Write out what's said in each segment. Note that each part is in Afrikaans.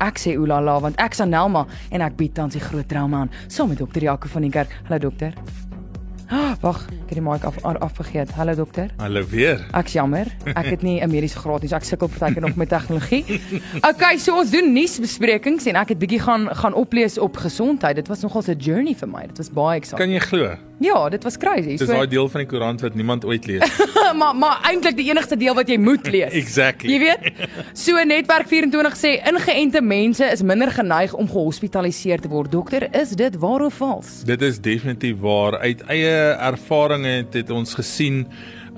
Ek sê oulala want ek is Anelma en ek bied tans die groot drama aan saam met dokter Jaco van die kerk. Hallo dokter. Ah, Wag, ek het die mic af afvergeet. Hallo dokter. Hallo weer. Ek's jammer. Ek het nie 'n mediese graad nie, so ek sukkel partykeer nog met tegnologie. Okay, so ons doen nuusbesprekings en ek het bietjie gaan gaan oplees op gesondheid. Dit was nogal 'n journey vir my. Dit was baie exciting. Kan jy glo? Ja, dit was crazy. Dis daai deel van die koerant wat niemand ooit lees. maar maar eintlik die enigste deel wat jy moet lees. exactly. Jy weet? So Netwerk 24 sê ingeënte mense is minder geneig om gehospitaliseer te word. Dokter, is dit waar of vals? Dit is definitief waar. Uit eie ervaring het, het ons gesien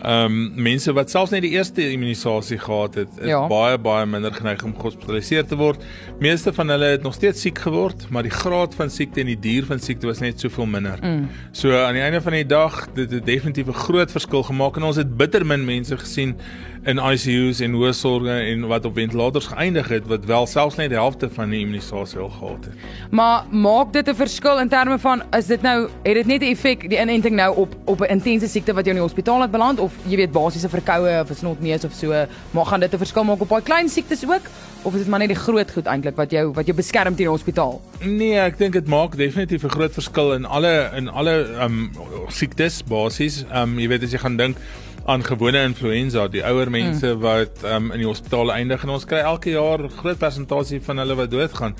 ehm um, mense wat selfs net die eerste immunisasie gehad het, is Ja. baie baie minder geneig om gehospitaliseer te word. Meeste van hulle het nog steeds siek geword, maar die graad van siekte en die duur van siekte was net soveel minder. Mm. So aan die einde van die dag, dit het definitief 'n groot verskil gemaak en ons het bitter min mense gesien in ICU's en hoësorge en wat op ventilators geëindig het wat wel selfs net die helfte van die immunisasie al gehad het. Maar maak dit 'n verskil in terme van is dit nou het dit net 'n effek die inenting nou op op 'n intense siekte wat jou in die hospitaal het beland of jy weet basiese verkoue of 'n snotneus of so, maar gaan dit 'n verskil maak op daai klein siektes ook of is dit maar net die groot goed eintlik wat jou wat jou beskerm teen die hospitaal? Nee, ek dink dit maak definitief 'n groot verskil in alle in alle um siektes basies. Um jy weet as jy gaan dink aan gewone influenza, die ouer mense mm. wat um in die hospitaal eindig en ons kry elke jaar groot persentasie van hulle wat doodgaan.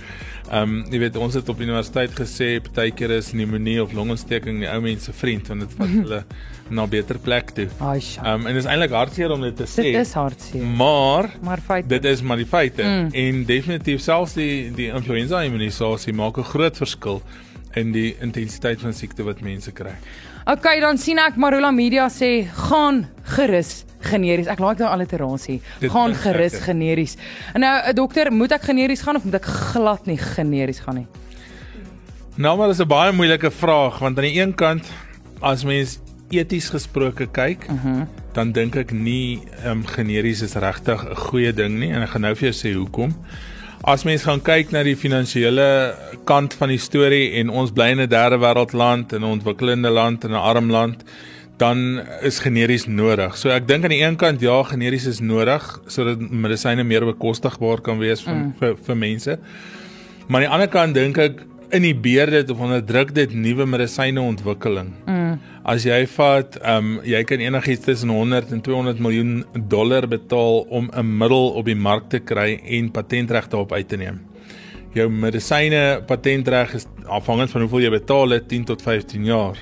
Um jy weet ons het op universiteit gesê partykeer is pneumonie of longontsteking die ou mense vriend want dit vat hulle na beter plek toe. Ai, sja. Um en dit is eintlik hartseer om dit te sê. Dit is hartseer. Maar Maar feit Dit is maar die feite mm. en definitief selfs die die influenza immunisasie maak 'n groot verskil in die intensiteit van siekte wat mense kry. Okay, dan sien ek Marula Media sê gaan gerus generies. Ek like nou alliterasie. Gaan gerus lekker. generies. En nou 'n dokter, moet ek generies gaan of moet ek glad nie generies gaan nie? Nou maar dis 'n baie moeilike vraag want aan die een kant as mens eties gesproke kyk, uh -huh. dan dink ek nie ehm um, generies is regtig 'n goeie ding nie en ek gaan nou vir jou sê hoekom. As mens gaan kyk na die finansiële kant van die storie en ons bly in 'n derde wêreldland, in 'n ontwikkelende land en 'n arm land, dan is generies nodig. So ek dink aan die een kant ja, generies is nodig sodat medisyne meer bekostigbaar kan wees vir mm. vir, vir mense. Maar aan die ander kant dink ek inhibeer dit of onderdruk dit nuwe medisyne ontwikkeling. Mm. As jy vat, ehm um, jy kan enigiets tussen 100 en 200 miljoen dollar betaal om 'n middel op die mark te kry en patentregte op uit te neem. Jou medisyne patentreg is afhangend van hoeveel jy betaal het 10 tot 15 jaar.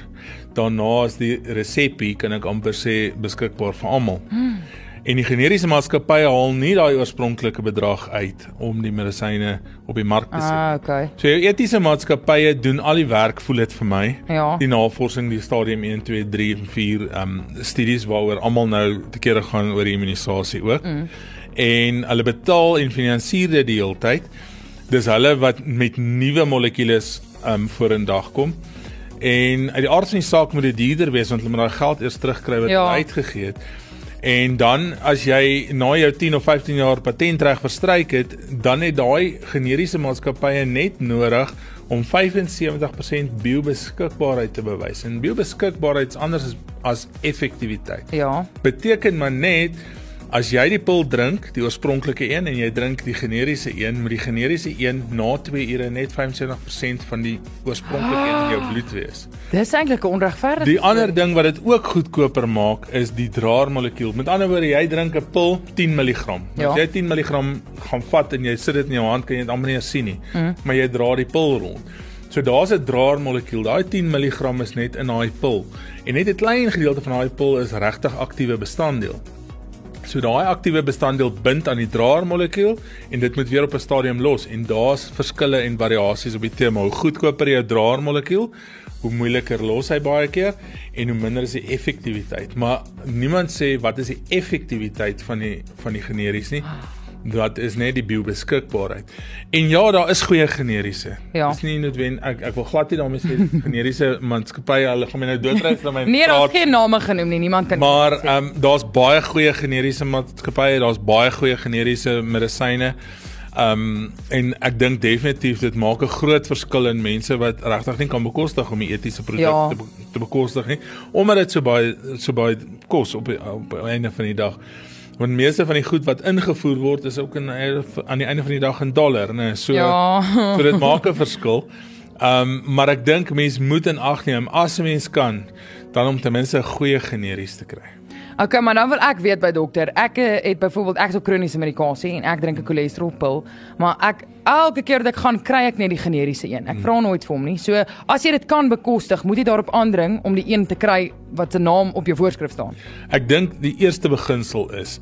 Daarna is die resepie kan ek amper sê beskikbaar vir almal. Hmm. En die generiese maatskappye haal nie daai oorspronklike bedrag uit om die medisyne op die mark te sit. Ah, okay. So jou etiese maatskappye doen al die werk voel dit vir my. Ja. Die navorsing, die stadium 1, 2, 3 en 4 um studies waaroor almal nou te kere gaan oor die immunisasie ook. Mm. En hulle betaal en finansier dit die hele tyd. Dis hulle wat met nuwe molekules um voor in dag kom. En uit die aard van die saak moet dit duurder wees want hulle moet daai geld eers terugkry wat Ja. uitgegee het. En dan as jy na jou 10 of 15 jaar patentreg verstryk het, dan het daai generiese maatskappye net nodig om 75% biobeskikbaarheid te bewys. En biobeskikbaarheid is anders as, as effektiwiteit. Ja. Beteken maar net as jy die pil drink, die oorspronklike een en jy drink die generiese een, moet die generiese een na 2 ure net 75% van die oorspronklike een in jou bloed wees. Dis eintlik 'n onregverdig. Die ander ding wat dit ook goedkoper maak is die draermolekuul. Met ander woorde, jy drink 'n pil 10 mg. Ja. As jy 10 mg gaan vat en jy sit dit in jou hand, kan jy dit amper nie sien nie. Mm. Maar jy dra die pil rond. So daar's 'n draermolekuul. Daai 10 mg is net in daai pil. En net 'n klein gedeelte van daai pil is regtig aktiewe bestanddeel. So daai aktiewe bestanddeel bind aan die draermolekuul en dit moet weer op 'n stadium los en daar's verskille en variasies op die tema. Hoe goedkoper jou draermolekuul, hoe moeiliker los hy baie keer en hoe minder is die effektiwiteit. Maar niemand sê wat is die effektiwiteit van die van die generies nie. Wat is net die biobeskikbaarheid. En ja, daar is goeie generiese. Ja. Dis nie noodwendig ek ek wil glad nie daarmee sê generiese maatskappye hulle gaan my nou doodry vir my Nee, daar's geen name genoem nie. Niemand kan Maar ehm um, daar's baie goeie generiese maatskappye, daar's baie goeie generiese medisyne. Ehm um, en ek dink definitief dit maak 'n groot verskil in mense wat regtig nie kan bekostig om die etiese produk Ja. te, be te bekostig nie, omdat dit so baie so baie kos op op die einde van die dag. Want meeste van die goed wat ingevoer word is ook in aan die einde van die dag in dollar, né? So Ja. so dit maak 'n verskil. Um maar ek dink mense moet in ag neem as 'n mens kan dan om ten minste 'n goeie generies te kry. Okay, maar dan wil ek weet by dokter. Ek eh, het byvoorbeeld ek is op kroniese medikasie en ek drink 'n cholesterolpil, maar ek elke keer dat ek gaan kry ek net die generiese een. Ek vra nooit vir hom nie. So as jy dit kan bekostig, moet jy daarop aandring om die een te kry wat se naam op jou voorskrif staan. Ek dink die eerste beginsel is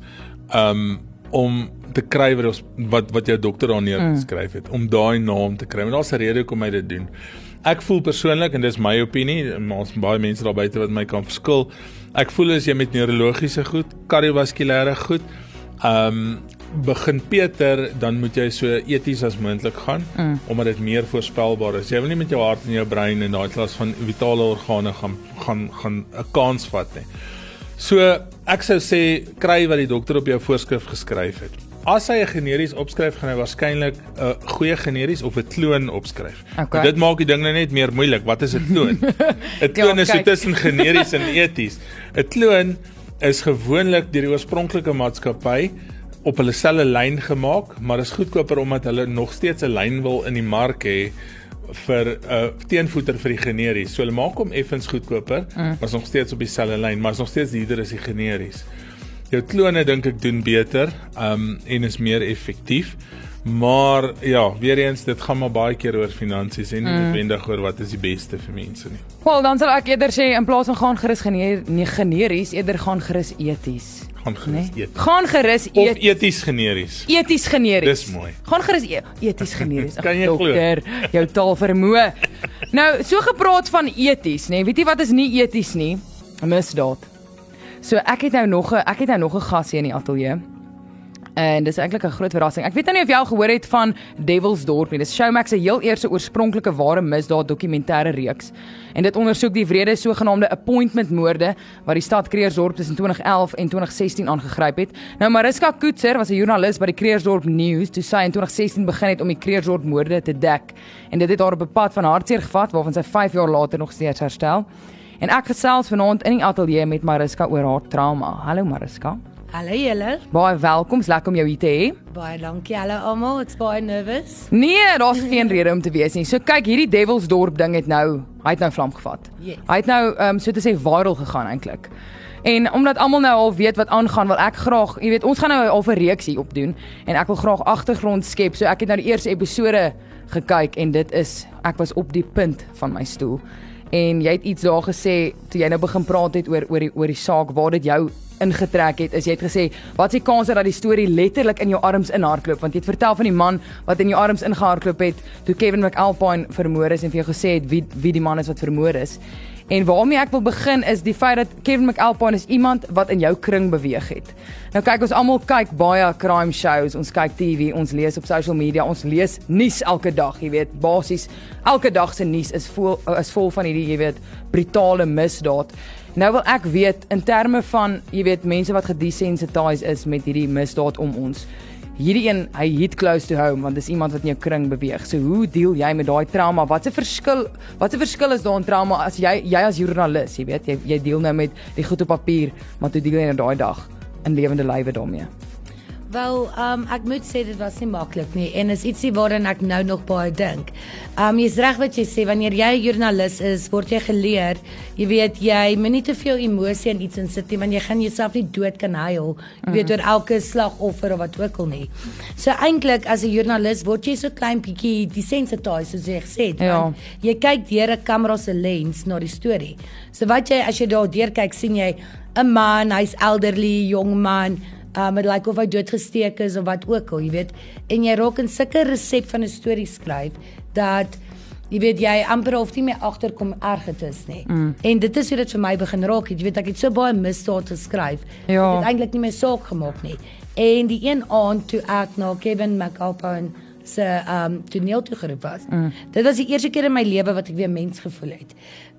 um om te kry wat ons wat wat jou dokter daar neergeskryf het om daai naam te kry. Maar daar's 'n rede hoekom hy dit doen. Ek voel persoonlik en dis my opinie, maar ons baie mense daar buite wat my kan verskil. Ek voel as jy met neurologiese goed, kardiovaskulêre goed, um begin Peter, dan moet jy so eties as moontlik gaan mm. omdat dit meer voorspelbaar is. Jy wil nie met jou hart en jou brein en daai klas van vitale organe gaan gaan gaan 'n kans vat nie. So ek sou sê kry wat die dokter op jou voorskrif geskryf het. As hy 'n generies opskryf, gaan hy waarskynlik 'n uh, goeie generies of 'n kloon opskryf. Okay. Dit maak die ding nou net meer moeilik. Wat is 'n kloon? 'n Kloon Ja, is so tussen generies en eties. 'n Kloon is gewoonlik deur die oorspronklike maatskappy op hulle selfe lyn gemaak, maar is goedkoper omdat hulle nog steeds 'n lyn wil in die mark hê vir 'n uh, teenvoeter vir die generies. So hulle maak hom effens goedkoper, mm. maar is nog steeds op dieselfde lyn, maar is nog steeds duurder as die generies. Jou klone dink ek doen beter, um en is meer effektief. Maar ja, weer eens dit gaan maar baie keer oor finansies en nie mm. noodwendig oor wat is die beste vir mense nie. Wel, dan sal ek eerder sê in plaas van gaan gerus geneer, nee, generies, eerder gaan gerus eties. Gaan gerus Nee. eet. Gaan gerus Of eet. eties generies. Eties generies. Dis mooi. Gaan gerus e eties generies. Ag, Kan jy glo? dokter, jou taal vermoë. Nou, so gepraat van eties, nê. Nee, weet jy wat is nie eties nie? 'n Misdaad. So ek het nou nog 'n ek het nou nog 'n gas hier in die ateljee. En dis eintlik 'n groot verrassing. Ek weet nou nie of jy al gehoor het van Devil's Dorp nie. Dis Showmax se heel eerste oorspronklike ware misdaad dokumentêre reeks. En dit ondersoek die wrede sogenaamde appointment moorde wat die stad Kreersdorp tussen 2011 en 2016 aangegryp het. Nou Mariska Koetser was 'n joernalis by die Kreersdorp News toe sy in 2016 begin het om die Kreersdorp moorde te dek. En dit het haar op 'n pad van hartseer gevat waarvan sy 5 jaar later nog steeds herstel. En ek gesels vanaand in die ateljee met Mariska oor haar trauma. Hallo Mariska. Hallo julle. Baie welkom, lekker om jou hier te hê. Baie dankie julle almal. Ek's baie nervous. Nee, daar's geen rede om te wees nie. So kyk, hierdie Devil's Dorp ding het nou, hy het nou vlam gevat. Yes. Hy het nou ehm um, so te sê viral gegaan eintlik. En omdat almal nou al weet wat aangaan, wil ek graag, jy weet, ons gaan nou al 'n reeksie opdoen en ek wil graag agtergrond skep. So ek het nou die eerste episode gekyk en dit is ek was op die punt van my stoel. En jy het iets daar gesê toe jy nou begin praat het oor oor die oor die saak waar dit jou ingetrek het. Is jy het gesê, wat is die kans dat die storie letterlik in jou arms inhardloop? Want jy het vertel van die man wat in jou arms ingehardloop het toe Kevin McAlpine vermoor is en vir jou gesê het wie wie die man is wat vermoor is. En waarmee ek wil begin is die feit dat Kevin McAlpine is iemand wat in jou kring beweeg het. Nou kyk ons almal kyk baie crime shows, ons kyk TV, ons lees op social media, ons lees nuus elke dag, jy weet, basies elke dag se nuus is vol is vol van hierdie, jy weet, brutale misdaad. Nou wil ek weet in terme van, jy weet, mense wat gedesensitized is met hierdie misdaad om ons. Hierdie een, hy hit close to home want dis iemand wat in jou kring beweeg. So hoe deel jy met daai trauma? Wat 'n verskil, wat 'n verskil is daar in trauma as jy jy as joernalis, jy weet, jy jy deel nou met die goed op papier, maar toe deel jy nou daai dag in lewende lywe daarmee. Wel, um ek moet sê dit was nie maklik nie en is ietsie waaraan ek nou nog baie dink. Um jy's reg wat jy sê wanneer jy 'n joernalis is, word jy geleer, jy weet jy moenie te veel emosie in iets insit nie want jy gaan jouself nie dood kan huil. Jy weet oor elke slagoffer of wat ook al nie. So eintlik as 'n joernalis word jy so klein bietjie desensitized soos jy gesê het. Ja. Jy kyk deur 'n kamera se lens na die storie. So wat jy as jy daar deur kyk, sien jy 'n man, hy's elderly, jong man, um dit lyk of hy doodgesteek is of wat ook al, jy weet. En jy raak in sulke resep van 'n storie skryf dat jy weet jy amper hoef nie meer agterkom erg dit is nie. Mm. En dit is hoe dit vir my begin raak. het. Jy weet ek het so baie misdaad geskryf. Ja. Dit het eintlik nie my saak gemaak nie. En die een aand toe ek na Kevin McAlpine se um toneel toe geroep was. Mm. Dit was die eerste keer in my lewe wat ek weer mens gevoel het.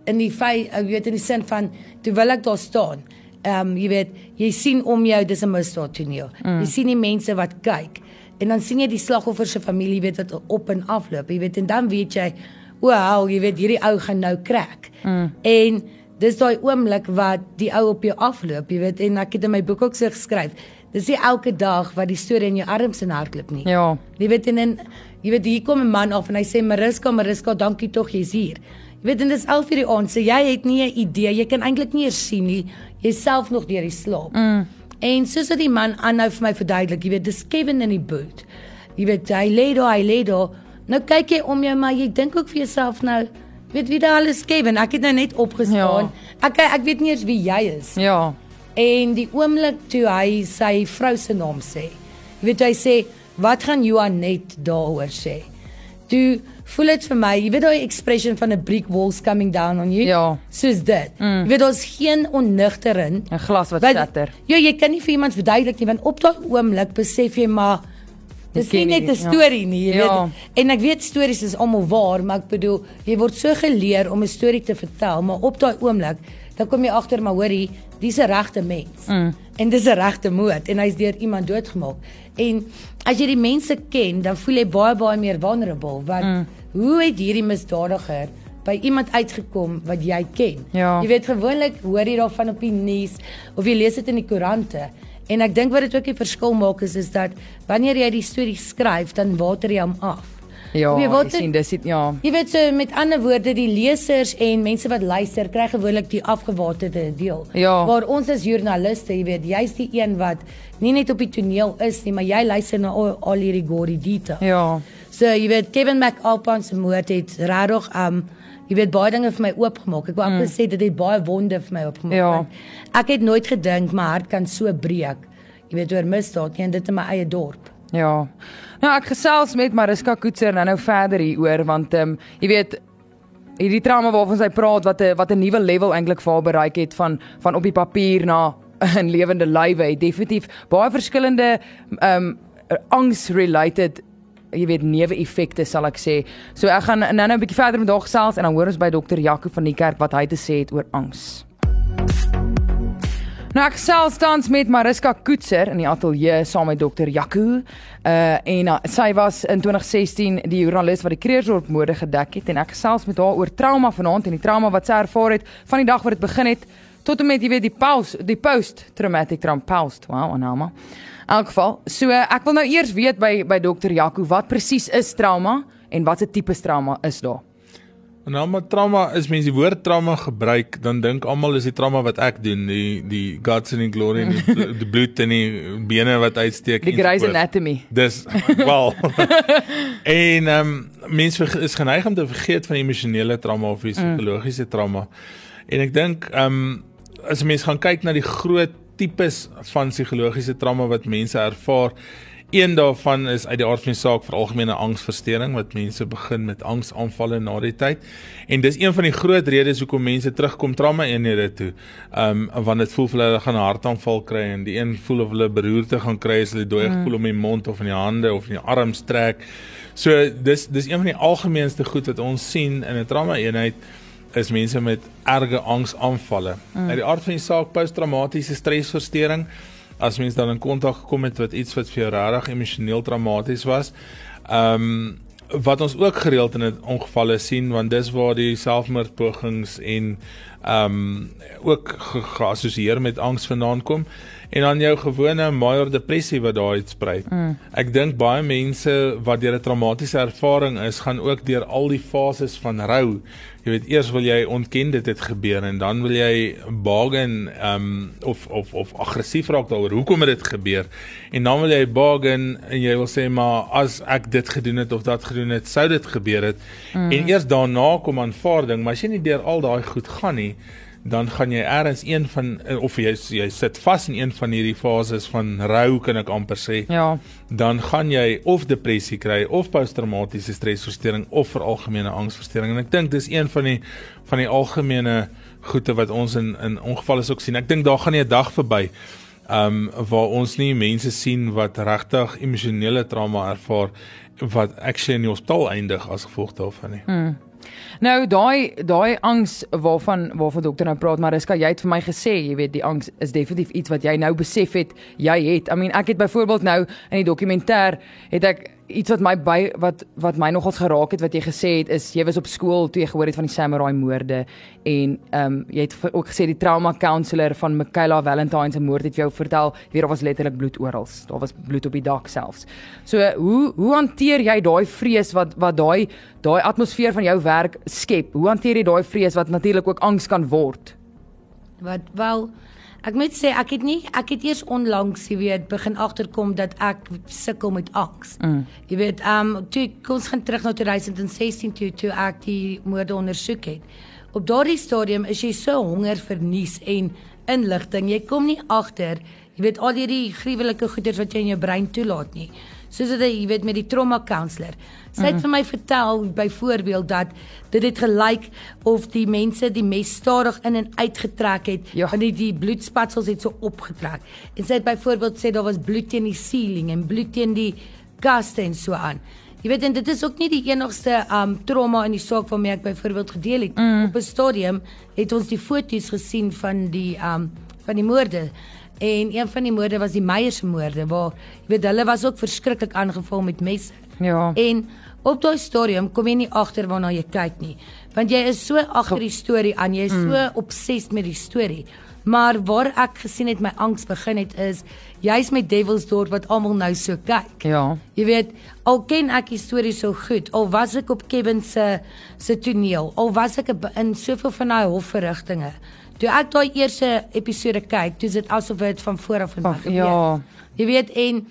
In die feit, ek weet in die sin van toe wil ek daar staan. Ehm um, jy weet, jy sien om jou dis 'n misdaad toneel. Mm. Jy sien die mense wat kyk en dan sien jy die slagoffer se familie weet wat op en afloop. Jy weet en dan weet jy, wow, jy weet hierdie ou gaan nou crack. Mm. En dis daai oomblik wat die ou op jou afloop, jy weet en ek het in my boek ook so geskryf. dis nie elke dag wat die storie in jou arms en hardloop nie. Ja. Jy weet en in jy weet hier kom 'n man af en hy sê Mariska, Mariska, dankie tog jy's hier. Jy weet en dis 11 uur die aand, so jy het nie 'n idee, jy kan eintlik nie eers sien nie. Jy's self nog deur die slaap. Mm. En soos wat die man aanhou vir my verduidelik, jy weet dis Kevin in die boot. Jy weet hy lê daar, hy lê daar. Nou kyk jy om jou maar jy dink ook vir jouself nou weet wie daar alles Kevin, ek het nou net opgestaan. Ja. Ek ek weet nie eens wie jy is. Ja. En die oomblik toe hy sy vrou se naam sê. Jy weet hy sê, "Wat gaan Joanet daaroor sê?" Toe voel dit vir my, jy weet daai expression van 'n brick walls coming down on you? Ja. Soos dit. Mm. Jy weet daar's geen onnigterin. 'n Glas wat shatter. Ja, jy kan nie vir iemand verduidelik nie want op daai oomblik besef jy maar dis nie net 'n ja. storie nie, jy Ja. weet. En ek weet stories is almal waar, maar ek bedoel, jy word so geleer om 'n storie te vertel, maar op daai oomblik dan kom jy agter maar hoorie, dis 'n regte mens. Mm. En dis 'n regte moord en hy's deur iemand doodgemaak. En as jy die mense ken, dan voel jy baie baie meer vulnerable want mm. Hoe het hierdie misdadiger by iemand uitgekom wat jy ken? Ja. Jy weet gewoonlik hoor jy daarvan op die nuus of jy lees dit in die koerante. En ek dink wat dit ook die verskil maak is is dat wanneer jy die storie skryf, dan water jy hom af. Ja, Jy jy weet, sien dis ja. Jy weet so met ander woorde die lesers en mense wat luister kry gewoonlik die afgewaterde deel. Ja. Waar ons as joernaliste, jy weet, jy's die een wat nie net op die toneel is nie, maar jy luister na al, al hierdie gory detail. Ja. So jy weet Kevin McAlpine se moord het regtig um jy weet baie dinge vir my oopgemaak. Ek wou amper sê dit het baie wonde vir my oopgemaak. Ja. Ek het nooit gedink my hart kan so breek. Jy weet oor misdaad nie en dit in my eie dorp. Ja. Nou ek gesels met Mariska Koetser nou nou verder hieroor want ehm um, jy weet hierdie trauma waarvan sy praat wat 'n wat 'n nuwe level eintlik vir haar bereik het van van op die papier na 'n lewende lywe het definitief baie verskillende ehm um, angs related jy weet neeweffekte sal ek sê. So ek gaan nou nou 'n bietjie verder met haar gesels en dan hoor ons by dokter Jaco van die kerk wat hy te sê het oor angs. Nou ek self tans met Mariska Koetser in die ateljee saam met dokter Jaco. Uh en uh, sy was in 2016 die joernalis wat die Kreersdorp moorde gedek het en ek gesels met haar oor trauma vanaand en die trauma wat sy ervaar het van die dag wat dit begin het tot en met jy weet die pause die post traumatic trauma post. Wow, Anama. In elk geval, so ek wil nou eers weet by by dokter Jaco wat presies is trauma en watse tipe trauma is daar? En nou maar trauma is mense die woord trauma gebruik, dan dink almal is die trauma wat ek doen, die die guts and the glory en die, die bloed en die bene wat uitsteek. Die Grey's. Anatomy. Dis wel. en ehm um, mense is geneig om te vergeet van emosionele trauma of die psigologiese trauma. En ek dink ehm um, as 'n mens gaan kyk na die groot tipes van psigologiese trauma wat mense ervaar, een daarvan is uit die aard van die saak vir algemene angsversteuring wat mense begin met angsaanvalle na die tyd. En dis een van die groot redes hoekom mense terugkom trauma eenhede toe. Um, want dit voel vir hulle hulle gaan 'n hartaanval kry en die een voel of hulle beroerte gaan kry as hulle dooie mm. gevoel om die mond of in die hande of in die arms trek. So dis dis een van die algemeenste goed wat ons sien in 'n trauma eenheid is mense met erge angsaanvalle. Mm. Uit die aard van die saak posttraumatiese stresversteuring as mens dan in kontak gekom het met iets wat vir jou regtig emosioneel traumaties was. Ehm um, wat ons ook gereeld in ongevalle sien want dis waar die selfmoordpogings en ehm um, ook ge- geassosieer met angs vandaan kom en dan jou gewone major depressie wat daar uitsprei. Mm. Ek dink baie mense wat deur 'n traumatiese ervaring is, gaan ook deur al die fases van rou. Jy weet eers wil jy ontken dit het gebeur en dan wil jy bargain ehm um, of of of aggressief raak daaroor hoekom het dit gebeur en dan wil jy bargain en jy wil sê maar as ek dit gedoen het of dat gedoen het sou dit gebeur het mm. en eers daarna kom aanvaarding maar as jy nie deur al daai goed gaan nie dan gaan jy eers een van of jy jy sit vas in een van hierdie fases van rou kan ek amper sê Ja. dan gaan jy of depressie kry of posttraumatiese stresversteuring of vir algemene angsversteuring en ek dink dis een van die van die algemene goeie wat ons in in ongevalle ook sien. Ek dink daar gaan nie 'n dag verby um waar ons nie mense sien wat regtig emosionele trauma ervaar wat actually in die hospitaal eindig as gevolg daarvan nie. Hmm. Nou daai daai angs waarvan waarvan dokter nou praat Mariska jy het vir my gesê jy weet die angs is definitief iets wat jy nou besef het jy het. I mean ek het byvoorbeeld nou in die dokumentêr het ek iets wat my by wat wat my nogals geraak het wat jy gesê het is jy was op skool toe jy gehoor het van die samurai moorde en ehm um, jy het ook gesê die trauma counselor van Michaela Valentine se moord het jou vertel weer daar was letterlik bloed oral. Daar was bloed op die dak selfs. So hoe hoe hanteer jy daai vrees wat wat daai daai atmosfeer van jou werk skep? Hoe hanteer jy daai vrees wat natuurlik ook angs kan word? Wat wel Ek moet sê ek het nie ek het eers onlangs, jy weet, begin agterkom dat ek sukkel met angs. Mm. Jy weet, ehm um, toe ons gaan terug na 2016 toe toe ek die moorde ondersoek het. Op daardie stadium is jy so honger vir nuus en inligting. Jy kom nie agter, jy weet al hierdie gruwelike goeders wat jy in jou brein toelaat nie soos dit jy weet met die trauma counselor. Sy het mm. vir my vertel byvoorbeeld dat dit het gelyk of die mense die mes stadig in en uitgetrek het ja. en die, die bloedspatsels het so opgetrek. En sy het byvoorbeeld sê daar was bloed teen die ceiling en bloed teen die kaste en so aan. Jy weet en dit is ook nie die enigste um trauma in die saak waarmee ek byvoorbeeld gedeel het. Mm. Op 'n stadium het ons die foto's gesien van die um van die moorde En een van die moorde was die Meyer se moorde waar jy weet hulle was ook verskriklik aangeval met messe. Ja. En op daai stadium kom jy nie agter waarna jy kyk nie. Want jy is so agter die storie aan, jy is mm. so obsessed met die storie. Maar waar ek gesien het my angs begin het is jy's met Devil's Door wat almal nou so kyk. Ja. Jy weet, al ken ek die storie so goed, al was ek op Kevin se se toneel, al was ek in soveel van daai hofverrigtinge. Toe ek daai eerste episode kyk, toe dit asof dit van voor af gebeur. Ja. Jy weet en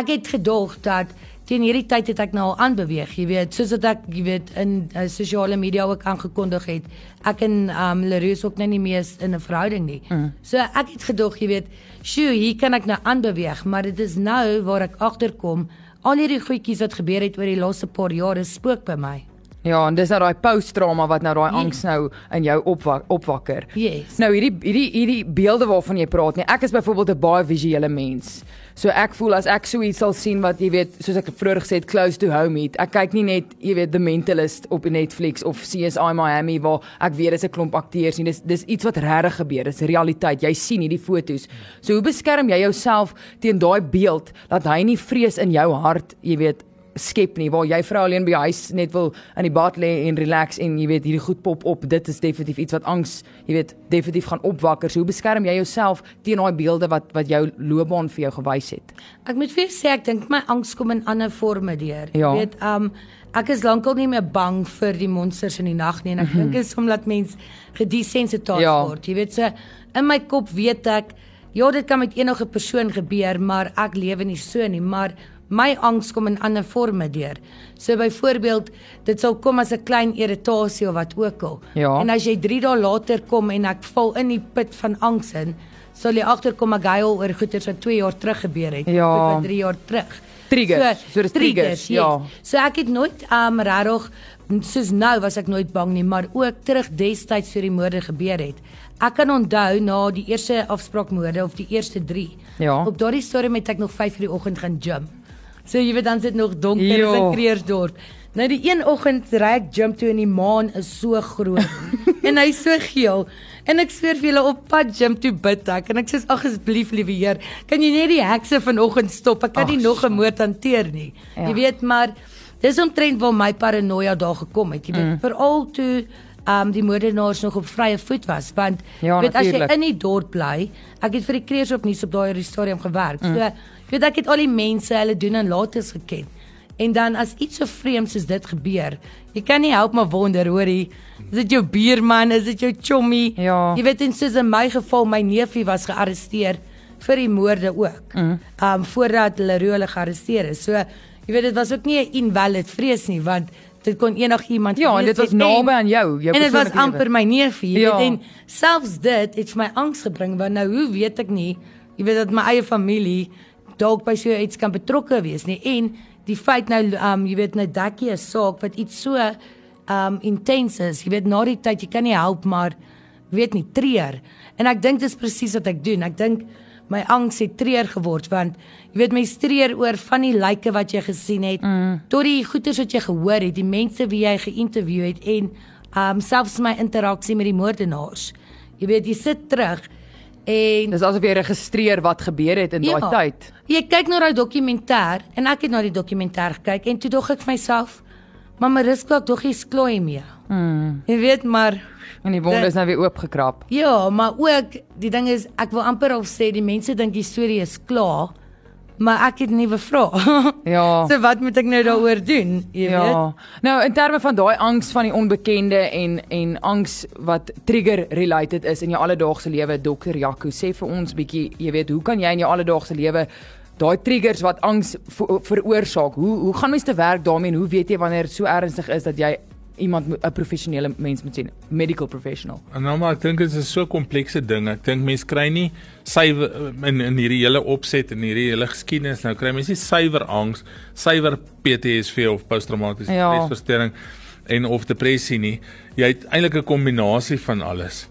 ek het gedog dat teen hierdie tyd het ek nou al aanbeweeg, jy weet, soos wat ek jy weet in uh, sosiale media ook aangekondig het. Ek en um Leroux ook nou nie meer in 'n verhouding nie. Mm. So ek het gedog, jy weet, sjoe, hier kan ek nou aanbeweeg, maar dit is nou waar ek agterkom al hierdie goedjies wat gebeur het oor die laaste paar jare spook by my. Ja, en dis nou daai post-trauma wat nou daai yes. angs nou in jou opwak, opwakker. Yes. Nou hierdie hierdie hierdie beelde waarvan jy praat nie. Ek is byvoorbeeld 'n baie visuele mens. So ek voel as ek so iets sal sien wat jy weet, soos ek vroeër gesê het, close to home het. Ek kyk nie net, jy weet, The Mentalist op Netflix of CSI Miami waar ek weet dis 'n klomp akteurs nie. Dis dis iets wat regtig gebeur. Dis realiteit. Jy sien hierdie fotos. So hoe beskerm jy jouself teen daai beeld dat hy nie vrees in jou hart, jy weet, skep nie waar jy vrou alleen by die huis net wil in die bad lê en relax en jy weet hierdie goed pop op dit is definitief iets wat angs jy weet definitief gaan opwakker so hoe beskerm jy jouself teen daai beelde wat wat jou loopbaan vir jou gewys het ek moet vir sê ek dink my angs kom in ander forme deur ja. jy weet um ek is lankal nie meer bang vir die monsters in die nag nie en ek mm -hmm. dink is omdat mens gedesensitiseer ja. word jy weet so in my kop weet ek ja dit kan met enige persoon gebeur maar ek lewe nie so nie maar my angs kom in ander forme deur. So byvoorbeeld, dit sal kom as 'n klein irritasie of wat ook al. Ja. En as jy 3 dae later kom en ek val in die put van angs in, sal jy agterkom ek huil oor goeters wat 2 jaar terug gebeur het, ja. of 3 jaar terug. Triggers. So, so triggers, triggers ja. Yes. So ek het nooit um regtig soos nou was ek nooit bang nie, maar ook terug destyds toe die moorde gebeur het. Ek kan onthou na die eerste afspraakmoorde of die eerste 3. Ja. Op daardie storie met ek nog 5:00 die oggend gaan gym. So jy weet dan sit nog donker jo. in Kreersdorp. Nou die een oggend ry ek gym toe en die maan is so groot en hy's so geel. En ek sweer vir julle op pad gym toe bid ek en ek sê ag asseblief liewe Heer, kan jy net die hekse vanoggend stop? Ek kan nie nog 'n moord hanteer nie. Ja. Jy weet maar dis omtrent waar my paranoia daar gekom het. Jy weet mm. veral toe um die moordenaars nog op vrye voet was want ja, weet as jy in die dorp bly, ek het vir die Kreersdorp nuus op daai stadium gewerk. Mm. So Jy weet ek het al die mense, hulle doen en lates geken. En dan as iets so vreemds soos dit gebeur, jy kan nie help maar wonder, hoorie, is dit jou buurman, is dit jou chommy? Ja. Jy weet in soos in my geval, my neefie was gearresteer vir die moorde ook. Mm. Um voordat hulle hulle gearresteer is. So jy weet dit was ook nie 'n invalid vrees nie, want dit kon enigiemand Ja, en dit was naby aan jou, jou En dit was amper my neefie, ja. weet en selfs dit het vir my angs gebring want nou hoe weet ek nie, jy weet dat my eie familie dalk by so iets kan betrokke wees nie. En die feit nou um jy weet nou dekkie 'n saak wat iets so um intens is jy weet na die tyd jy kan nie help maar weet nie treur. En ek dink dis presies wat ek doen. Ek dink my angs het treur geword want jy weet my treur oor van die lyke wat jy gesien het mm. tot die goeters wat jy gehoor het die mense wie jy geïnterview het en um selfs my interaksie met die moordenaars. Jy weet jy sit terug En Dis asof jy registreer wat gebeur het in daai Ja. tyd. Jy kyk na daai dokumentêr en ek het na die dokumentêr gekyk en toe dog ek vir myself, maar Mariska dog jy's klooi mee. Mm. Jy weet maar En die wonde is nou weer oopgekrap. ja, maar ook die ding is ek wil amper al sê die mense dink die storie is klaar, maar ek het nuwe vrae. Ja. so wat moet ek nou daaroor doen? Jy weet? Ja. Nou in terme van daai angs van die onbekende en en angs wat trigger related is in jou alledaagse lewe, dokter Jaco, sê vir ons bietjie, jy weet, hoe kan jy in jou alledaagse lewe daai triggers wat angs ver- veroorsaak, hoe hoe gaan mens te werk daarmee en hoe weet jy wanneer dit so ernstig is dat jy iemand 'n professionele mens moet sien, medical professional. En nou maar ek dink dit is so 'n komplekse ding. Ek dink mense kry nie suiwer in in hierdie hele opset en hierdie hele geskiedenis nou kry mense nie suiwer angs, suiwer PTSD of posttraumatiese Ja. stresversteuring en of depressie nie. Jy het eintlik 'n kombinasie van alles.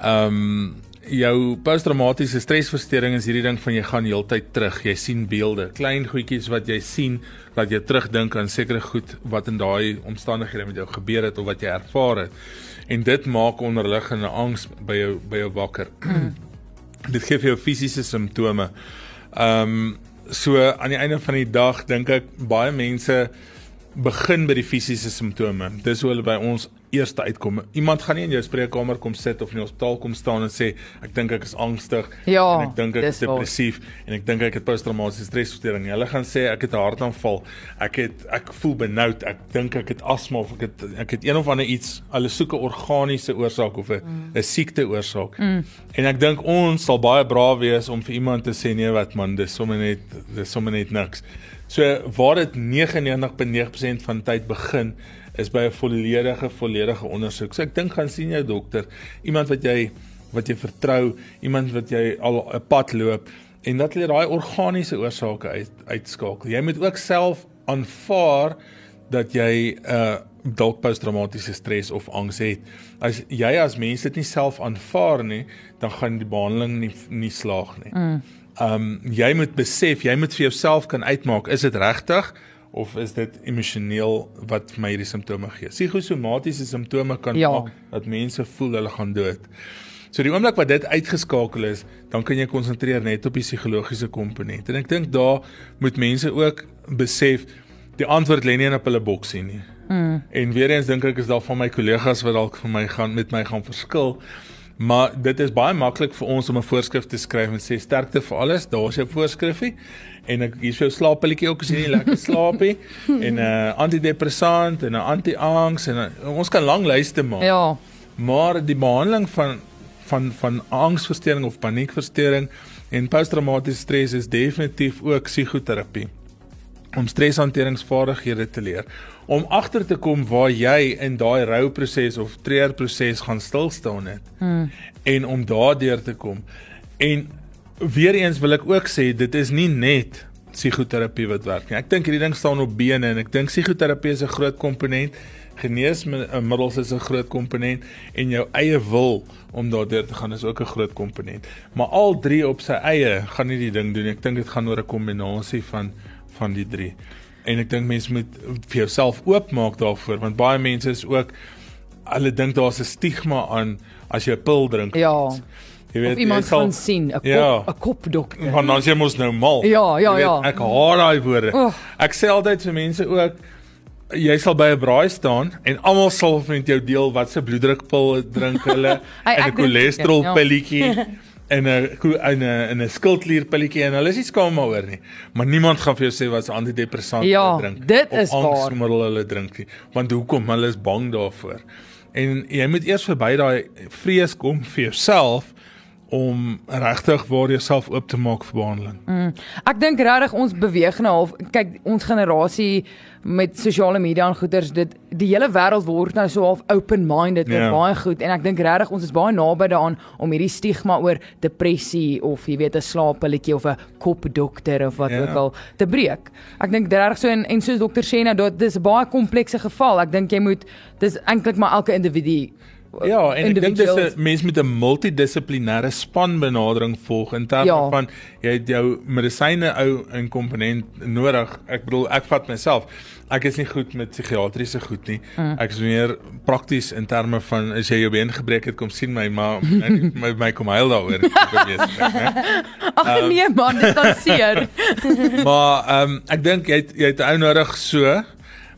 Ehm um, jou posttraumatiese stresversteuring is hierdie ding van jy gaan heeltyd terug. Jy sien beelde, klein goedjies wat jy sien dat jy terugdink aan sekere goed wat in daai omstandighede met jou gebeur het of wat jy ervaar het. En dit maak onderliggende angs by jou by jou wakker. dit gee vir jou fisiese simptome. Ehm um, so aan die einde van die dag dink ek baie mense begin by die fisiese simptome. Dis hoe hulle by ons eerste uitkom. Iemand gaan nie in jou spreekkamer kom sit of in die hospitaal kom staan en sê ek dink ek is angstig Ja, en ek dink ek is waar. depressief en ek dink ek het posttraumatiese stresversteuring. Hulle gaan sê ek het 'n hartaanval. Ek het ek voel benoud. Ek dink ek het asma of ek het ek het een of ander iets. Hulle soek 'n organiese oorsaak of 'n 'n mm. siekte oorsaak. Mm. En ek dink ons sal baie braaf wees om vir iemand te sê nee wat man, dis sommer net dis sommer net niks. So waar dit 99.9% van tyd begin is by 'n volledige volledige ondersoek. So ek dink gaan sien jou dokter, iemand wat jy wat jy vertrou, iemand wat jy al 'n pad loop en dat jy daai organiese oorsake uit uitskakel. Jy moet ook self aanvaar dat jy 'n uh, dalk posttraumatiese stres of angs het. As jy as mens dit nie self aanvaar nie, dan gaan die behandeling nie nie slaag nie. Mm. Um jy moet besef, jy moet vir jouself kan uitmaak, is dit regtig of is dit emosioneel wat vir my hierdie simptome gee? Psigosomatiese simptome kan Ja. maak dat mense voel hulle gaan dood. So die oomblik wat dit uitgeskakel is, dan kan jy konsentreer net op die psigologiese komponent. En ek dink daar moet mense ook besef die antwoord lê nie in op hulle boksie nie. Mm. En weer eens dink ek is daar van my kollegas wat dalk vir my gaan met my gaan verskil. Maar dit is baie maklik vir ons om 'n voorskrif te skryf en sê sterkte vir alles, daar's jou voorskrifie. En ek hier's jou slaappilletjie ook as jy nie lekker slaap nie en 'n uh, antidepressant en 'n anti-angs en uh, ons kan lang lyste maak. Ja. Maar die behandeling van van van angsversteuring of paniekversteuring en posttraumatiese stres is definitief ook psigoterapie om streshanteringsvaardighede te leer om agter te kom waar jy in daai rouproses of treurproses gaan stil staan het hmm. en om daardeur te kom en weer eens wil ek ook sê dit is nie net psigoterapie wat werk nie ek dink hierdie ding staan op bene en ek dink psigoterapie is 'n groot komponent geneesmiddels is 'n groot komponent en jou eie wil om daardeur te gaan is ook 'n groot komponent. Maar al drie op sy eie gaan nie die ding doen. Ek dink dit gaan oor 'n kombinasie van van die drie. En ek dink mense moet vir jouself oopmaak daarvoor want baie mense is ook hulle dink daar's 'n stigma aan as jy 'n pil drink. Ja. Jy Of iemand gaan sien, 'n kop, 'n Ja. kopdokter. Want dan jy mos nou mal. Ja, ja, weet, ja. Ek haat daai woorde. Oeg. Ek sê altyd vir mense ook jy sal by 'n braai staan en almal sal met jou deel wat se bloeddrukpil drink hulle Hey, en 'n ek drink- cholesterol ja. En 'n en 'n en 'n skildklier pilletjie en hulle is nie skaam daaroor nie. Maar niemand gaan vir jou sê wat se antidepressant Ja, hulle drink dit of is waar. angsmiddel hulle drink nie. Want hoekom? Hulle is bang daarvoor. En jy moet eers verby daai vrees kom vir jouself om regtig waar jouself oop te maak vir behandeling. Mm. Ek dink regtig ons beweeg nou half kyk ons generasie met sosiale media en goeters dit die hele wêreld word nou so half open-minded oor Ja. baie goed en ek dink regtig ons is baie naby daaraan om hierdie stigma oor depressie of jy weet 'n slaappilletjie of 'n kopdokter of wat Ja. ook al te breek. Ek dink regtig so en en soos dokter sê nou dit dis 'n baie komplekse geval. Ek dink jy moet dis eintlik maar elke individu Ja, en ek dink dis. 'n mens met 'n multidissiplinêre span benadering volg in terme Ja. van jy het jou medisyne ou in komponent nodig. Ek bedoel ek vat myself. Ek is nie goed met psigiatriese goed nie. Mm. Ek is meer prakties in terme van as jy jou been gebreek het kom sien my maar my, my, my kom huil daaroor. Ag nee man, dit kan seer. maar ehm um, ek dink jy het, jy het ou nodig so,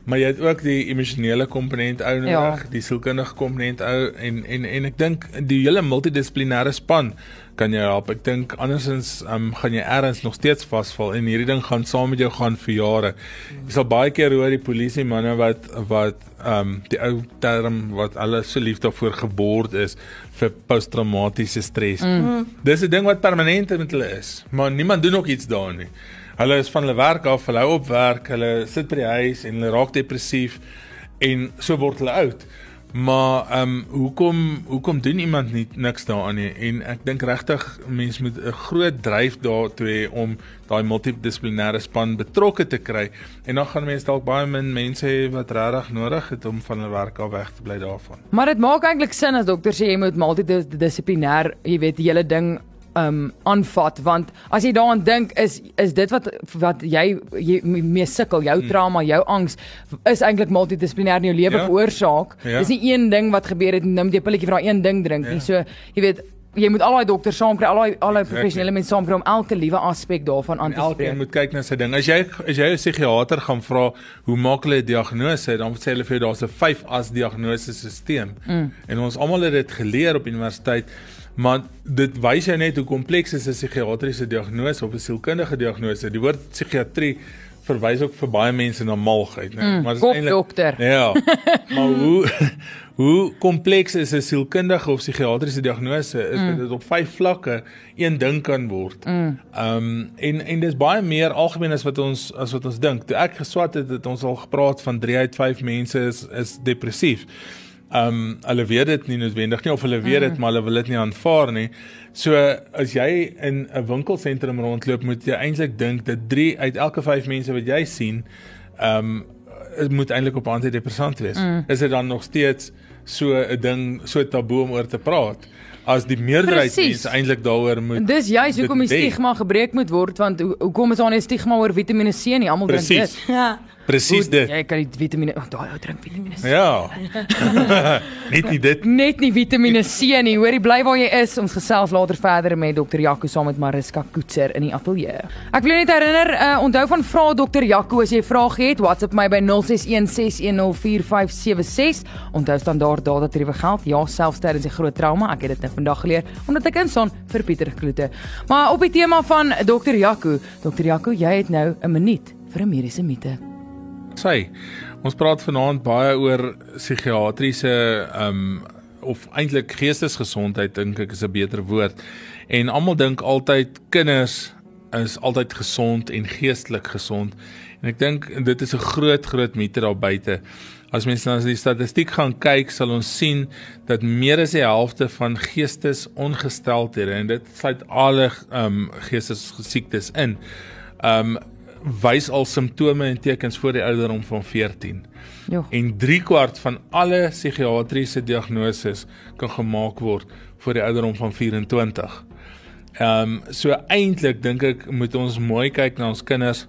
maar jy het ook die emosionele komponent ou nodig, Ja. ja. die sielkundige komponent ou en en en ek dink die hele multidissiplinêre span kan jou help. Ek dink andersins um, gaan jy ergens nog steeds vasval en hierdie ding gaan saam met jou gaan vir jare. Jy sal baie keer hoor die polisie manne wat wat ehm um, die ou term wat hulle so lief daarvoor gebord is vir posttraumatiese stres. Mm. Dis 'n ding wat permanent met hulle is, maar niemand doen ook iets daaraan nie. Hulle is van hulle werk af, hulle hou op werk, hulle sit by die huis en hulle raak depressief en so word hulle oud. Maar ehm um, hoekom hoekom doen iemand nie niks daaraan nie? En ek dink regtig mense moet 'n groot dryf daartoe hê om daai multidissiplinêre span betrokke te kry en dan gaan mense dalk baie min mense hê wat regtig nodig het om van hulle werk af weg te bly daarvan. Maar dit maak eintlik sin as dokter sê jy moet multidissiplinêr, jy weet, die hele ding um aanvat want as jy daaraan dink is is dit wat wat jy, jy mee sukkel jou trauma jou angs is eintlik multidissiplinêr in jou lewe Ja. veroorsaak Ja. dis nie een ding wat gebeur het en nou moet jy pilletjie vir daai een ding drink nie Ja. so jy weet jy moet al daai dokters saamkry al daai al daai professionele mense saamkry om elke liewe aspek daarvan aan te elkeen spreek moet kyk na sy ding. As jy as jy 'n psigiater gaan vra hoe maak hulle 'n diagnose, dan sê hulle vir jou daar's 'n 5 as diagnose stelsel. Mm. En ons almal het dit geleer op universiteit, maar dit wys jou net hoe kompleks is 'n psigiatriese diagnose of 'n sielkundige diagnose. Die woord psigiatrie verwys ook vir baie mense na malgheid, né? Mm, maar dit is kopdokter. Ja. maar hoe hoe kompleks is 'n sielkundige of psigiatriese diagnose is mm. dat dit op vyf vlakke een ding kan word. Ehm um, en en dis baie meer algemeen as wat ons as wat ons dink. Toe ek geswat het, het ons al gepraat van 3 uit 5 mense is is depressief. Ehm um, hulle weet dit nie noodwendig nie of hulle weet dit mm. maar hulle wil dit nie aanvaar nie. So as jy in 'n winkelsentrum rondloop, moet jy eintlik dink dat 3 uit elke 5 mense wat jy sien, ehm um, moet eintlik op antidepressant wees. Mm. Is dit dan nog steeds so 'n ding, so taboe om oor te praat? As die meerderheid mense eintlik daaroor moet Dis juist hoekom die stigma gebreek moet word want ho- hoekom is daar nie 'n stigma oor Vitamiene C nie? Almal drink Presies. dit. Ja. Presies dit. Jy kan die Vitamiene, oh, daai ou drink Vitamiene C. Ja. Net nie dit. Net nie Vitamiene C nie. Hoorie bly waar jy is. Ons gesels later verder met Dr. Jaco saam met Mariska Koetser in die ateljee. Ek wil net herinner, uh, onthou van vra Dr. Jaco as jy 'n vraag het, WhatsApp my by 0616104576. Onthou standaard data tariewe geld. Ja, selfs tydens die groot trauma. Ek het dit nou vandag geleer omdat ek instaan vir Pieter Kloete. Maar op die tema van Dr. Jaco, Dr. Jaco, jy het nou 'n minuut vir 'n mediese mite. Sy. Ons praat vanaand baie oor psigiatriese ehm um, of eintlik geestesgesondheid dink ek is 'n beter woord. En almal dink altyd kinders is altyd gesond en geestelik gesond. En ek dink dit is 'n groot groot mite daar buite. As mens na die statistiek gaan kyk, sal ons sien dat meer as die helfte van geestesongesteldhede en dit sluit alle ehm um, geestesiektes in. Ehm um, wys al simptome en tekens voor die ouderdom van 14. Jo. En 3 kwart van alle psigiatriese diagnoses kan gemaak word voor die ouderdom van 24. Ehm um, so eintlik dink ek moet ons mooi kyk na ons kinders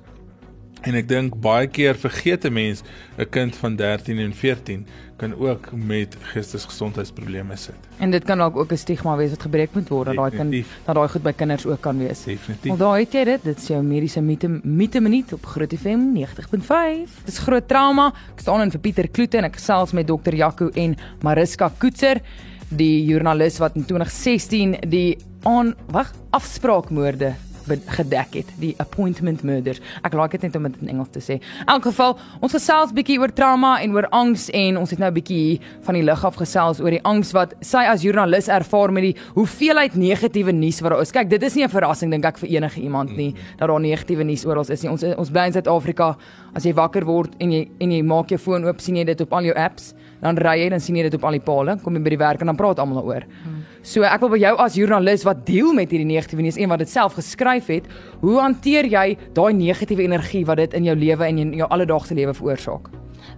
en ek dink baie keer vergeet 'n mens 'n kind van 13 en 14 kan ook met geestesgesondheidsprobleme sit. En dit kan dalk ook 'n stigma wees wat gebreek moet word dat daai kind dat daai goed by kinders ook kan wees. Definitief. Wel daar het jy dit. Dit is jou mediese mite mite minuut op Groot FM 90.5. Dis groot trauma. Ek staan in vir Pieter Kloete en ek gesels met dokter Jaco en Mariska Koetser, die joernalis wat in 2016 die aan wag afspraakmoorde gedek het, die appointment murders. Ek like dit net om dit in Engels te sê. In elk geval, ons gesels bietjie oor trauma en oor angs en ons het nou bietjie van die lig af gesels oor die angs wat sy as joernalis ervaar met die hoeveelheid negatiewe nuus wat daar is. Kyk, dit is nie 'n verrassing dink ek vir enige iemand nie dat daar negatiewe nuus oral is nie. Ons ons bly in Suid-Afrika. As jy wakker word en jy en jy maak jou foon oop, sien jy dit op al jou apps, dan ry jy dan sien jy dit op al die pale, kom jy by die werk en dan praat almal daaroor. So ek wil by jou as joernalis wat deel met hierdie negatiewe nuus, een wat dit self geskryf het, hoe hanteer jy daai negatiewe energie wat dit in jou lewe en in jou alledaagse lewe veroorsaak?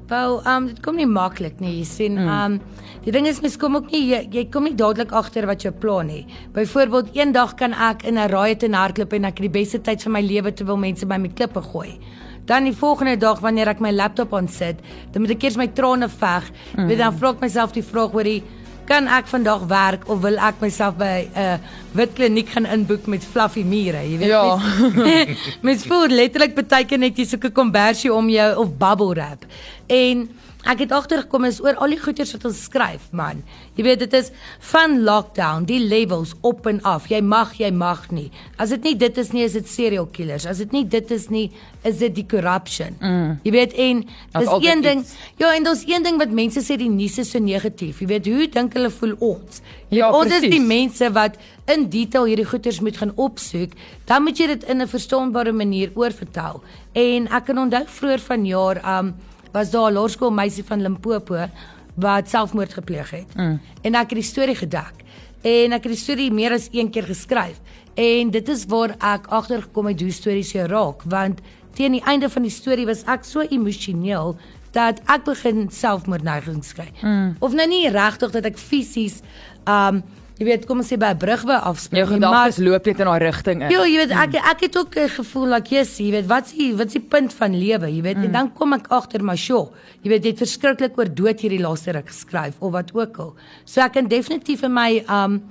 Wel, um dit kom nie maklik nie. Jy sien, Mm. um die ding is mens kom ook nie jy, jy kom nie dadelik agter wat jou plan nie. Byvoorbeeld, eendag kan ek in 'n riot en hardloop en ek het die beste tyd van my lewe terwyl mense my met klippe gooi. Dan die volgende dag wanneer ek my laptop aan sit, dan moet ek eers my trane veg. Mm. Dan vra ek myself die vraag oor die kan ek vandag werk of wil ek myself by 'n uh, wit kliniek gaan inboek met fluffy mure, jy weet Ja. mens, mens voel letterlik baie keer net jy soek 'n kombersie om jou of bubble wrap. En ek het agtergekom is oor al die goeders wat ons skryf, man. Jy weet dit is van lockdown, die levels op en af. Jy mag, jy mag nie. As dit nie dit is nie, is dit serial killers. As dit nie dit is nie, is dit die corruption. Mm. Jy weet en dis een ding. iets. Ja, en daar's een ding wat mense sê die nuus is so negatief. Jy weet hoe dink hulle voel ons? Ja, ons is die mense wat in detail hierdie goeters moet gaan opsoek, dan moet jy dit in 'n verstaanbare manier oorvertel. En ek kan onthou vroeër vanjaar, um was daar 'n laerskoolmeisie van Limpopo wat selfmoord gepleeg het. Mm. En ek het die storie gedek. En ek het die storie meer as een keer geskryf. En dit is waar ek agtergekom het hoe stories jou raak, want teen die einde van die storie was ek so emosioneel dat ek begin selfmoordneigings kry. Mm. Of nou nie regtig dat ek fisies um jy weet kom ons sê by 'n brug wou afspring. Jou gedagtes loop net in daai rigting in. Ja, jy weet ek ek het ook 'n gevoel like yes, jy weet wat's die wat's die punt van lewe, jy weet mm. en dan kom ek agter maar sjoe, jy weet jy het verskriklik oor dood hierdie laaste ruk geskryf of wat ook al. So ek kan definitief in my um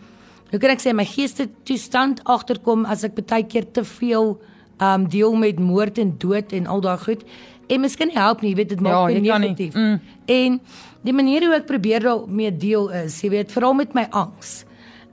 hoe kan ek sê my geeste toestand agterkom as ek baie keer te veel um deel met moord en dood en al daai goed. En miskien help nie, jy weet dit maak Ja, my kan nie. negatief. Mm. En die manier hoe ek probeer daarmee deel is, jy weet, veral met my angs.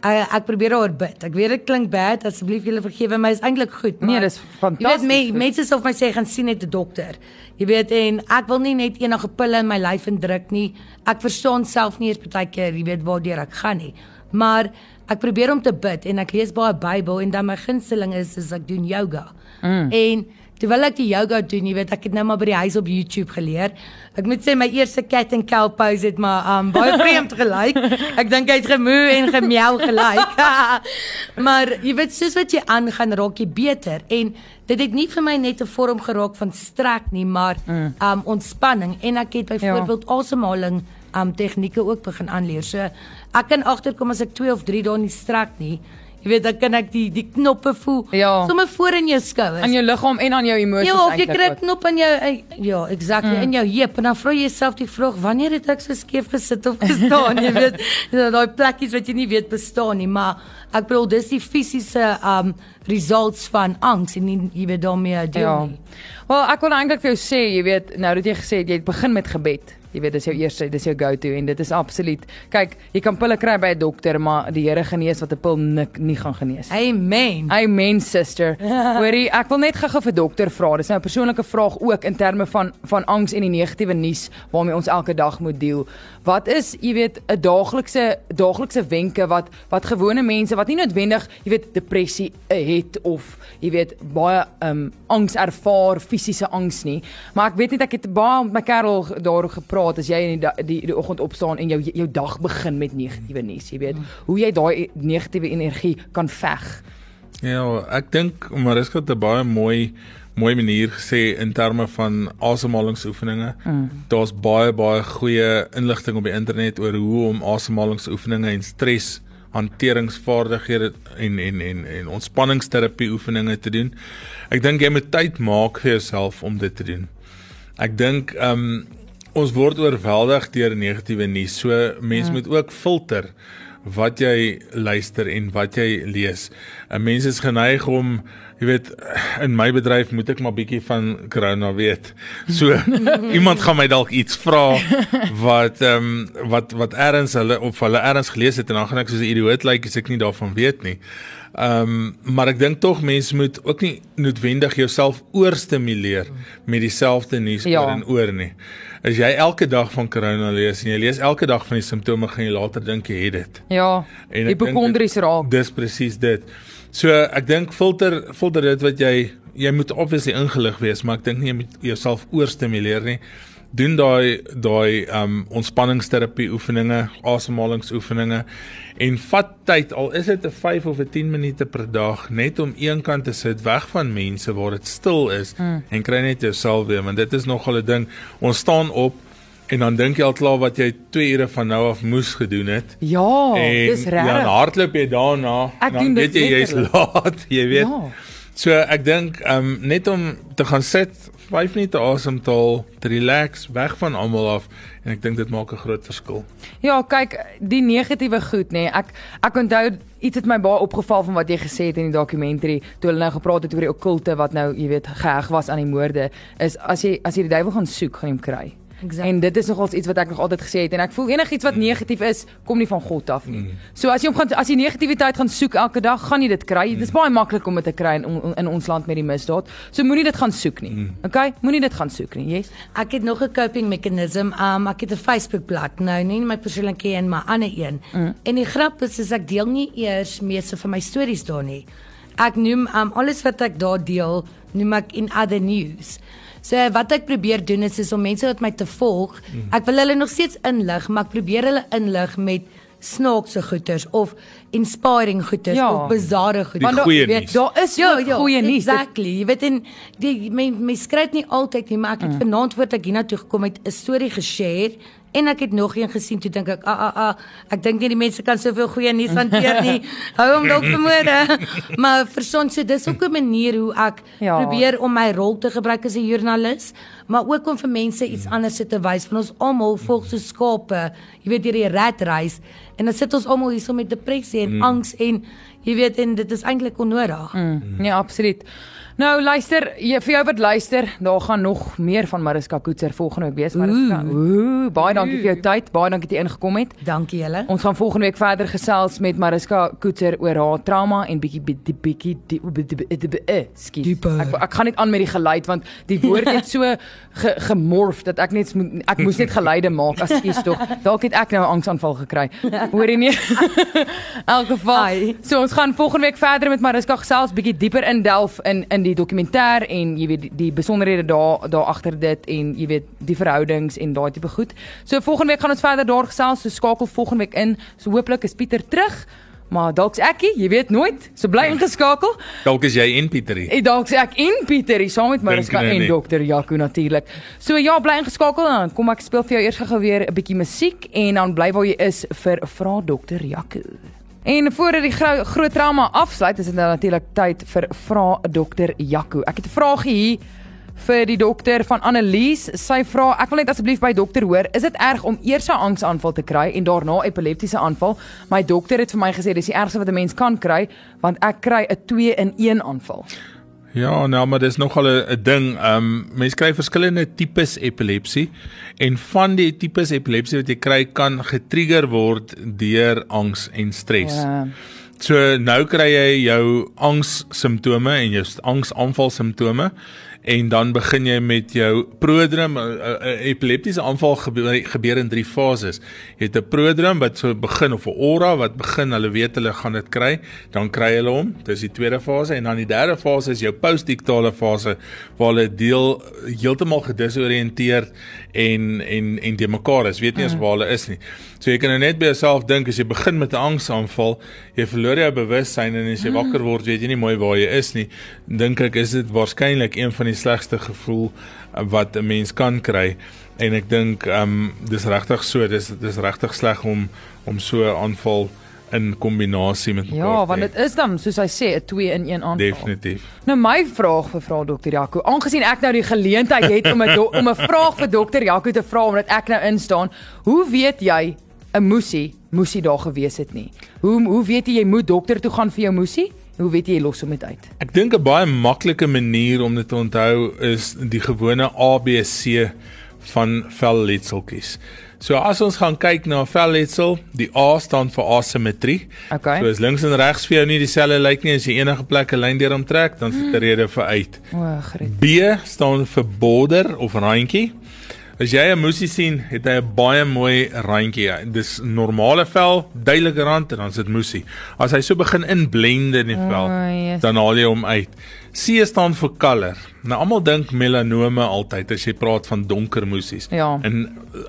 Ek ek probeer daaroor bid. Ek weet dit klink bad, asseblief julle vergewe my, is eintlik goed. Nee, maar dis Jy weet fantasties goed. mense sal vir my sê gaan sien net 'n dokter. Jy weet en ek wil nie net enige pille in my lyf indruk nie. Ek verstaan self nie eens baie keer, jy weet waartoe ek gaan nie. Maar ek probeer om te bid en ek lees baie Bybel en dan my gunsteling is is ek doen yoga. Mm. En terwyl ek die yoga doen, jy weet ek het nou maar by die huis op YouTube geleer. Ek moet sê my eerste cat and cow pose het maar um baie vreemd gelyk. Ek dink hy het gemoe en gemiau gelyk. maar jy weet soos wat jy aangaan raak jy beter en dit het nie vir my net 'n vorm geraak van strek nie, maar mm. um ontspanning en ek het byvoorbeeld ja. asemhaling um tegnieke ook begin aanleer. So ek kan agterkom as ek 2 of 3 dae nie strek nie. Jy weet dan kan ek die die knoppe voel Ja. sommer voor in jou skouers. aan jou liggaam en aan jou emosies Ja, of jy kry 'n knop in jou ja, exactly mm. in jou heup en dan vra jy jouself die vraag wanneer het ek so skeef gesit of gestaan, jy weet, ja, daai plekkies wat jy nie weet bestaan nie, maar ek bedoel dis die fisiese um results van angs en nie, jy weet daarmee deel Ja. nie. Wel, ek wil eintlik vir jou sê, jy weet, nou dat jy gesê het jy het begin met gebed. Jy weet dis jou eerste, dis jou go-to en dit is absoluut. Kyk, jy kan pille kry by 'n dokter, maar die Here genees wat 'n pil nik nie gaan genees. Amen. Amen sister. Hoorie, ek wil net gou-gou vir dokter vra. Dis nou 'n persoonlike vraag ook in terme van van angs en die negatiewe nuus waarmee ons elke dag moet deel. Wat is, jy weet, 'n daaglikse daaglikse wenke wat wat gewone mense wat nie noodwendig, jy weet, depressie het of jy weet baie um angs ervaar, fisiese angs nie, maar ek weet net ek het baie met my kerel daaroor gepraat as jy in die die, die oggend opstaan en jou jou dag begin met negatiewe nuus, jy weet, hoe jy daai negatiewe energie kan veg. Ja, ek dink Mariska het 'n baie mooi mooi manier gesê in terme van asemhalingsoefeninge. Mm. Daar's baie baie goeie inligting op die internet oor hoe om asemhalingsoefeninge en stres hanteringsvaardighede en en en en ontspanningsterapie oefeninge te doen. Ek dink jy moet tyd maak vir jouself om dit te doen. Ek dink ehm um, ons word oorweldig deur negatiewe nuus. So mense moet ook filter wat jy luister en wat jy lees. 'n Mens is geneig om jy weet in my bedryf moet ek maar bietjie van corona weet. So iemand gaan my dalk iets vra wat ehm um, wat wat erns hulle of hulle erns gelees het en dan gaan ek soos 'n idioot lyk like, as ek nie daarvan weet nie. Ehm um, maar ek dink tog mense moet ook nie noodwendig jouself oorstimuleer met dieselfde nuus Ja. oor en oor nie. As jy elke dag van corona lees en jy lees elke dag van die simptome gaan jy later dink jy het dit. Ja, En hipokondries dit- raak. Dis presies dit. So ek dink filter filter dit wat jy jy moet obviously ingelig wees, maar ek dink nie jy moet jouself oorstimuleer nie. Doen daai daai um ontspanningsterapie oefeninge, asemhalingsoefeninge en vat tyd al is dit 'n 5 of 'n 10 minute per dag net om eenkant te sit weg van mense waar dit stil is mm. en kry net jouself weer want dit is nogal 'n ding. Ons staan op En dan dink jy al klaar wat jy 2 ure van nou af moes gedoen het. Ja, en dis ja, dan reg. hardloop jy daarna, Ek dan weet jy jy's laat, jy weet. Ja. So ek dink um net om te gaan sit, 5 minute asemhaal, te relax, weg van almal af en ek dink dit maak 'n groot verskil. Ja, kyk, die negatiewe goed nê. Nee, ek ek onthou iets het my baie opgeval van wat jy gesê het in die dokumentary toe hulle nou gepraat het oor die okkulte wat nou, jy weet, geheg was aan die moorde, is as jy as jy die duiwel gaan soek, gaan jy hom kry. Exact. En dit is nogals iets wat ek nog altyd gesê het en ek voel enigiets wat negatief is, kom nie van God af nie. So as jy hom gaan as jy negativiteit gaan soek elke dag, gaan jy dit kry. Dit is baie maklik om dit te kry in, in ons land met die misdaad. So moenie dit gaan soek nie. Okay? Moenie dit gaan soek nie. Yes. Ek het nog 'n coping mechanism. Um ek het 'n Facebook bladsy nou, nie my persoonlike een, maar ander een. Mm. En die grap is is ek deel nie eers meeste van my stories daar nie. Ek noem um alles wat ek daar deel, noem ek in other news. So wat ek probeer doen is is om mense wat my te volg. Ek wil hulle nog steeds inlig, maar ek probeer hulle inlig met snaakse goeters of inspiring goeters Ja. of bizarre goeters. Goeie Jy weet. Daar is ook goeie nuus. Exactly. Jy weet en die mens mens skryf nie altyd nie, maar ek het mm. vanaand voor ek hiernatoe gekom het 'n storie geshare en ek het nog een gesien toe dink ek ah ah ah ek dink nie die mense kan soveel goeie nuus hanteer nie. Hou hom dalk vir môre. maar vir son so dis ook 'n manier hoe ek Ja. probeer om my rol te gebruik as 'n joernalis, maar ook om vir mense iets anders te wys van ons almal volg so skape, jy weet deur die rat race en dan sit ons almal hier so met depressie en mm. angs en jy weet en dit is eintlik onnodig. Mm. Nee, absoluut. Nou luister, jy, vir jou wat luister, daar gaan nog meer van Mariska Koetser volgende week wees. Mariska, ooh, baie dankie vir jou tyd. Baie dankie dat jy ingekom het. Dankie julle. Ons gaan volgende week verder gesels met Mariska Koetser oor haar trauma en bietjie bietjie bietjie. Dieper. Ek ek gaan net aan met die geluid want die woord het so ge, gemorf dat ek net ek moes net geluide maak as iets tog. Dalk het ek nou 'n angsaanval gekry. Hoor jy nie? In elk geval. Ai. So ons gaan volgende week verder met Mariska gesels bietjie dieper in delf in in die dokumentêr en jy weet die, die besonderhede daar daar agter dit en jy weet die verhoudings en daai tipe goed. So volgende week gaan ons verder daar gesels. So skakel volgende week in. So hooplik is Pieter terug. Maar dalk's ekkie, jy weet nooit. So bly ingeskakel. Dalk is jy en Pieterie. En dalk's ek en Pieter hier saam met Mariska en nie? dokter Jaco natuurlik. So ja, bly ingeskakel dan kom ek speel vir jou eers gou weer 'n bietjie musiek en dan bly waar jy is vir vra dokter Jaco. En voordat die gro groot trauma afsluit, is dit nou natuurlik tyd vir vra dokter Jaco. Ek het 'n vraagie hier vir die dokter van Annelies. Sy vra, ek wil net asseblief by dokter hoor, is dit erg om eers 'n angsaanval te kry en daarna epileptiese aanval? My dokter het vir my gesê dis die ergste wat 'n mens kan kry, want ek kry 'n 2 in 1 aanval. Ja, nou maar dis nogal 'n ding. Ehm um, mense kry verskillende tipes epilepsie en van die tipes epilepsie wat jy kry kan getrigger word deur angs en stres. Ja. So nou kry jy jou angs simptome en jou angsaanval simptome en dan begin jy met jou prodroom 'n 'n epileptiese aanval gebeur, gebeur in drie fases. Jy het 'n prodroom wat so begin of 'n aura wat begin, hulle weet hulle gaan dit kry, dan kry hulle hom. Dis die tweede fase en dan die derde fase is jou postdiktale fase waar hulle deel heeltemal gedisoriënteerd en en en de mekaar is. Weet nie eens waar hulle is nie. So jy kan nou net by jouself dink as jy begin met 'n angsaanval, jy verloor jou bewussyn en as jy wakker word, weet jy nie mooi waar jy is nie. Dink ek is dit waarskynlik een van die slegste gevoel uh, wat 'n mens kan kry en ek dink ehm um, dis regtig so, dis dis regtig sleg om om so 'n aanval in kombinasie met mekaar Ja, want dit is dan soos hy sê 'n 2 in 1 aanval. definitief. Nou my vraag vir vra dokter Jaco, aangesien ek nou die geleentheid het om 'n om 'n vraag vir dokter Jaco te vra omdat ek nou instaan, hoe weet jy 'n moesie moesie daar gewees het nie? Hoe hoe weet jy jy moet dokter toe gaan vir jou moesie? Hoe weet jy los hom net uit? Ek dink 'n baie maklike manier om dit te onthou is die gewone ABC van velletseltjies. So as ons gaan kyk na velletsel, die A staan vir asimetrie. Okay. So as links en regs vir jou nie dieselfde lyk nie, as jy enige plek 'n lyn deur hom trek, dan is dit 'n rede vir uit. O, gret. B staan vir border of randjie. As jy 'n moesie sien, het hy 'n baie mooi randjie. Dis normale vel, duidelike rand en dan is dit moesie. As hy so begin inblende in die vel, yes. dan haal jy hom uit. C staan vir color. Nou almal dink melanome altyd as jy praat van donker moesies. Ja. En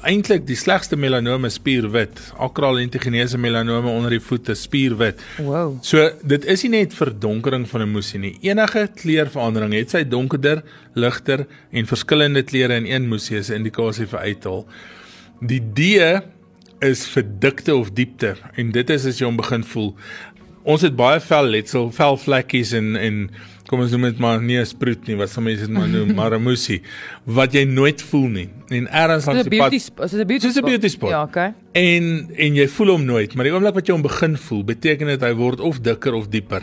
eintlik die slegste melanome is spierwit. Akral intigenese melanome onder die voete spierwit. Wow. So dit is nie net verdonkering van 'n moesie nie. Enige kleurverandering, het sy donkerder, ligter en verskillende kleure in een moesie is 'n indikasie vir uithaal. Die D is vir dikte of diepte en dit is as jy hom begin voel. Ons het baie vel letsel, velvlekkies en en kom ons noem dit maar nie 'n sproet nie, wat sommige mense dit maar noem, maar 'n musie wat jy nooit voel nie. En ergens langs Dis 'n die pad beauty spot. Dis 'n beauty 'n beauty spot. Ja, okay. en en jy voel hom nooit, maar die oomblik wat jy hom begin voel, beteken dit hy word of dikker of dieper.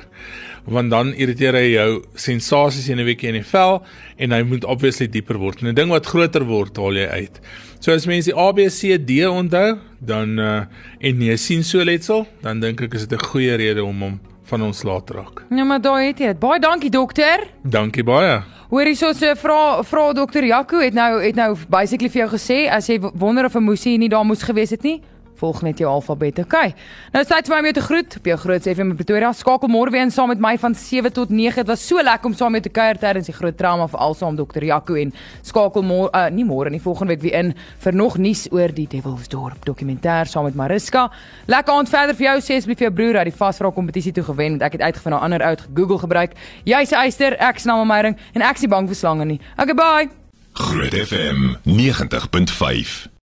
Want dan irriteer hy jou sensasies in 'n weekie in die vel en hy moet obviously dieper word. En 'n ding wat groter word, haal jy uit. So as mense die ABCD onthou, dan uh en jy sien so letsel, dan dink ek is dit 'n goeie rede om hom van ons laat raak. Ja, maar daai het jy dit. Baie dankie dokter. Dankie baie. Hoor hierso so vra vra dokter Jaco het nou het nou basically vir jou gesê as jy wonder of 'n moesie nie daar moes gewees het nie. Volg net jou alfabet. Okay. Nou tyd vir my om jou te groet op jou groot FM in Pretoria. Skakel môre weer in saam met my van 7 tot 9. Dit was so lekker om saam met jou te kuier tydens die groot trauma vir alsaam dokter Jaco en skakel môre uh, nie môre nie volgende week weer in vir nog nuus oor die Devilsdorp dokumentêr saam met Mariska. Lekker aand verder vir jou sê asseblief vir jou broer dat die vasvra kompetisie toe gewen het. Ek het uitgevind 'n ander uit Google gebruik. Jy's 'n eister, ek se naam Meyering en ek is nie bang vir slange nie. Okay, bye. Groot FM 90.5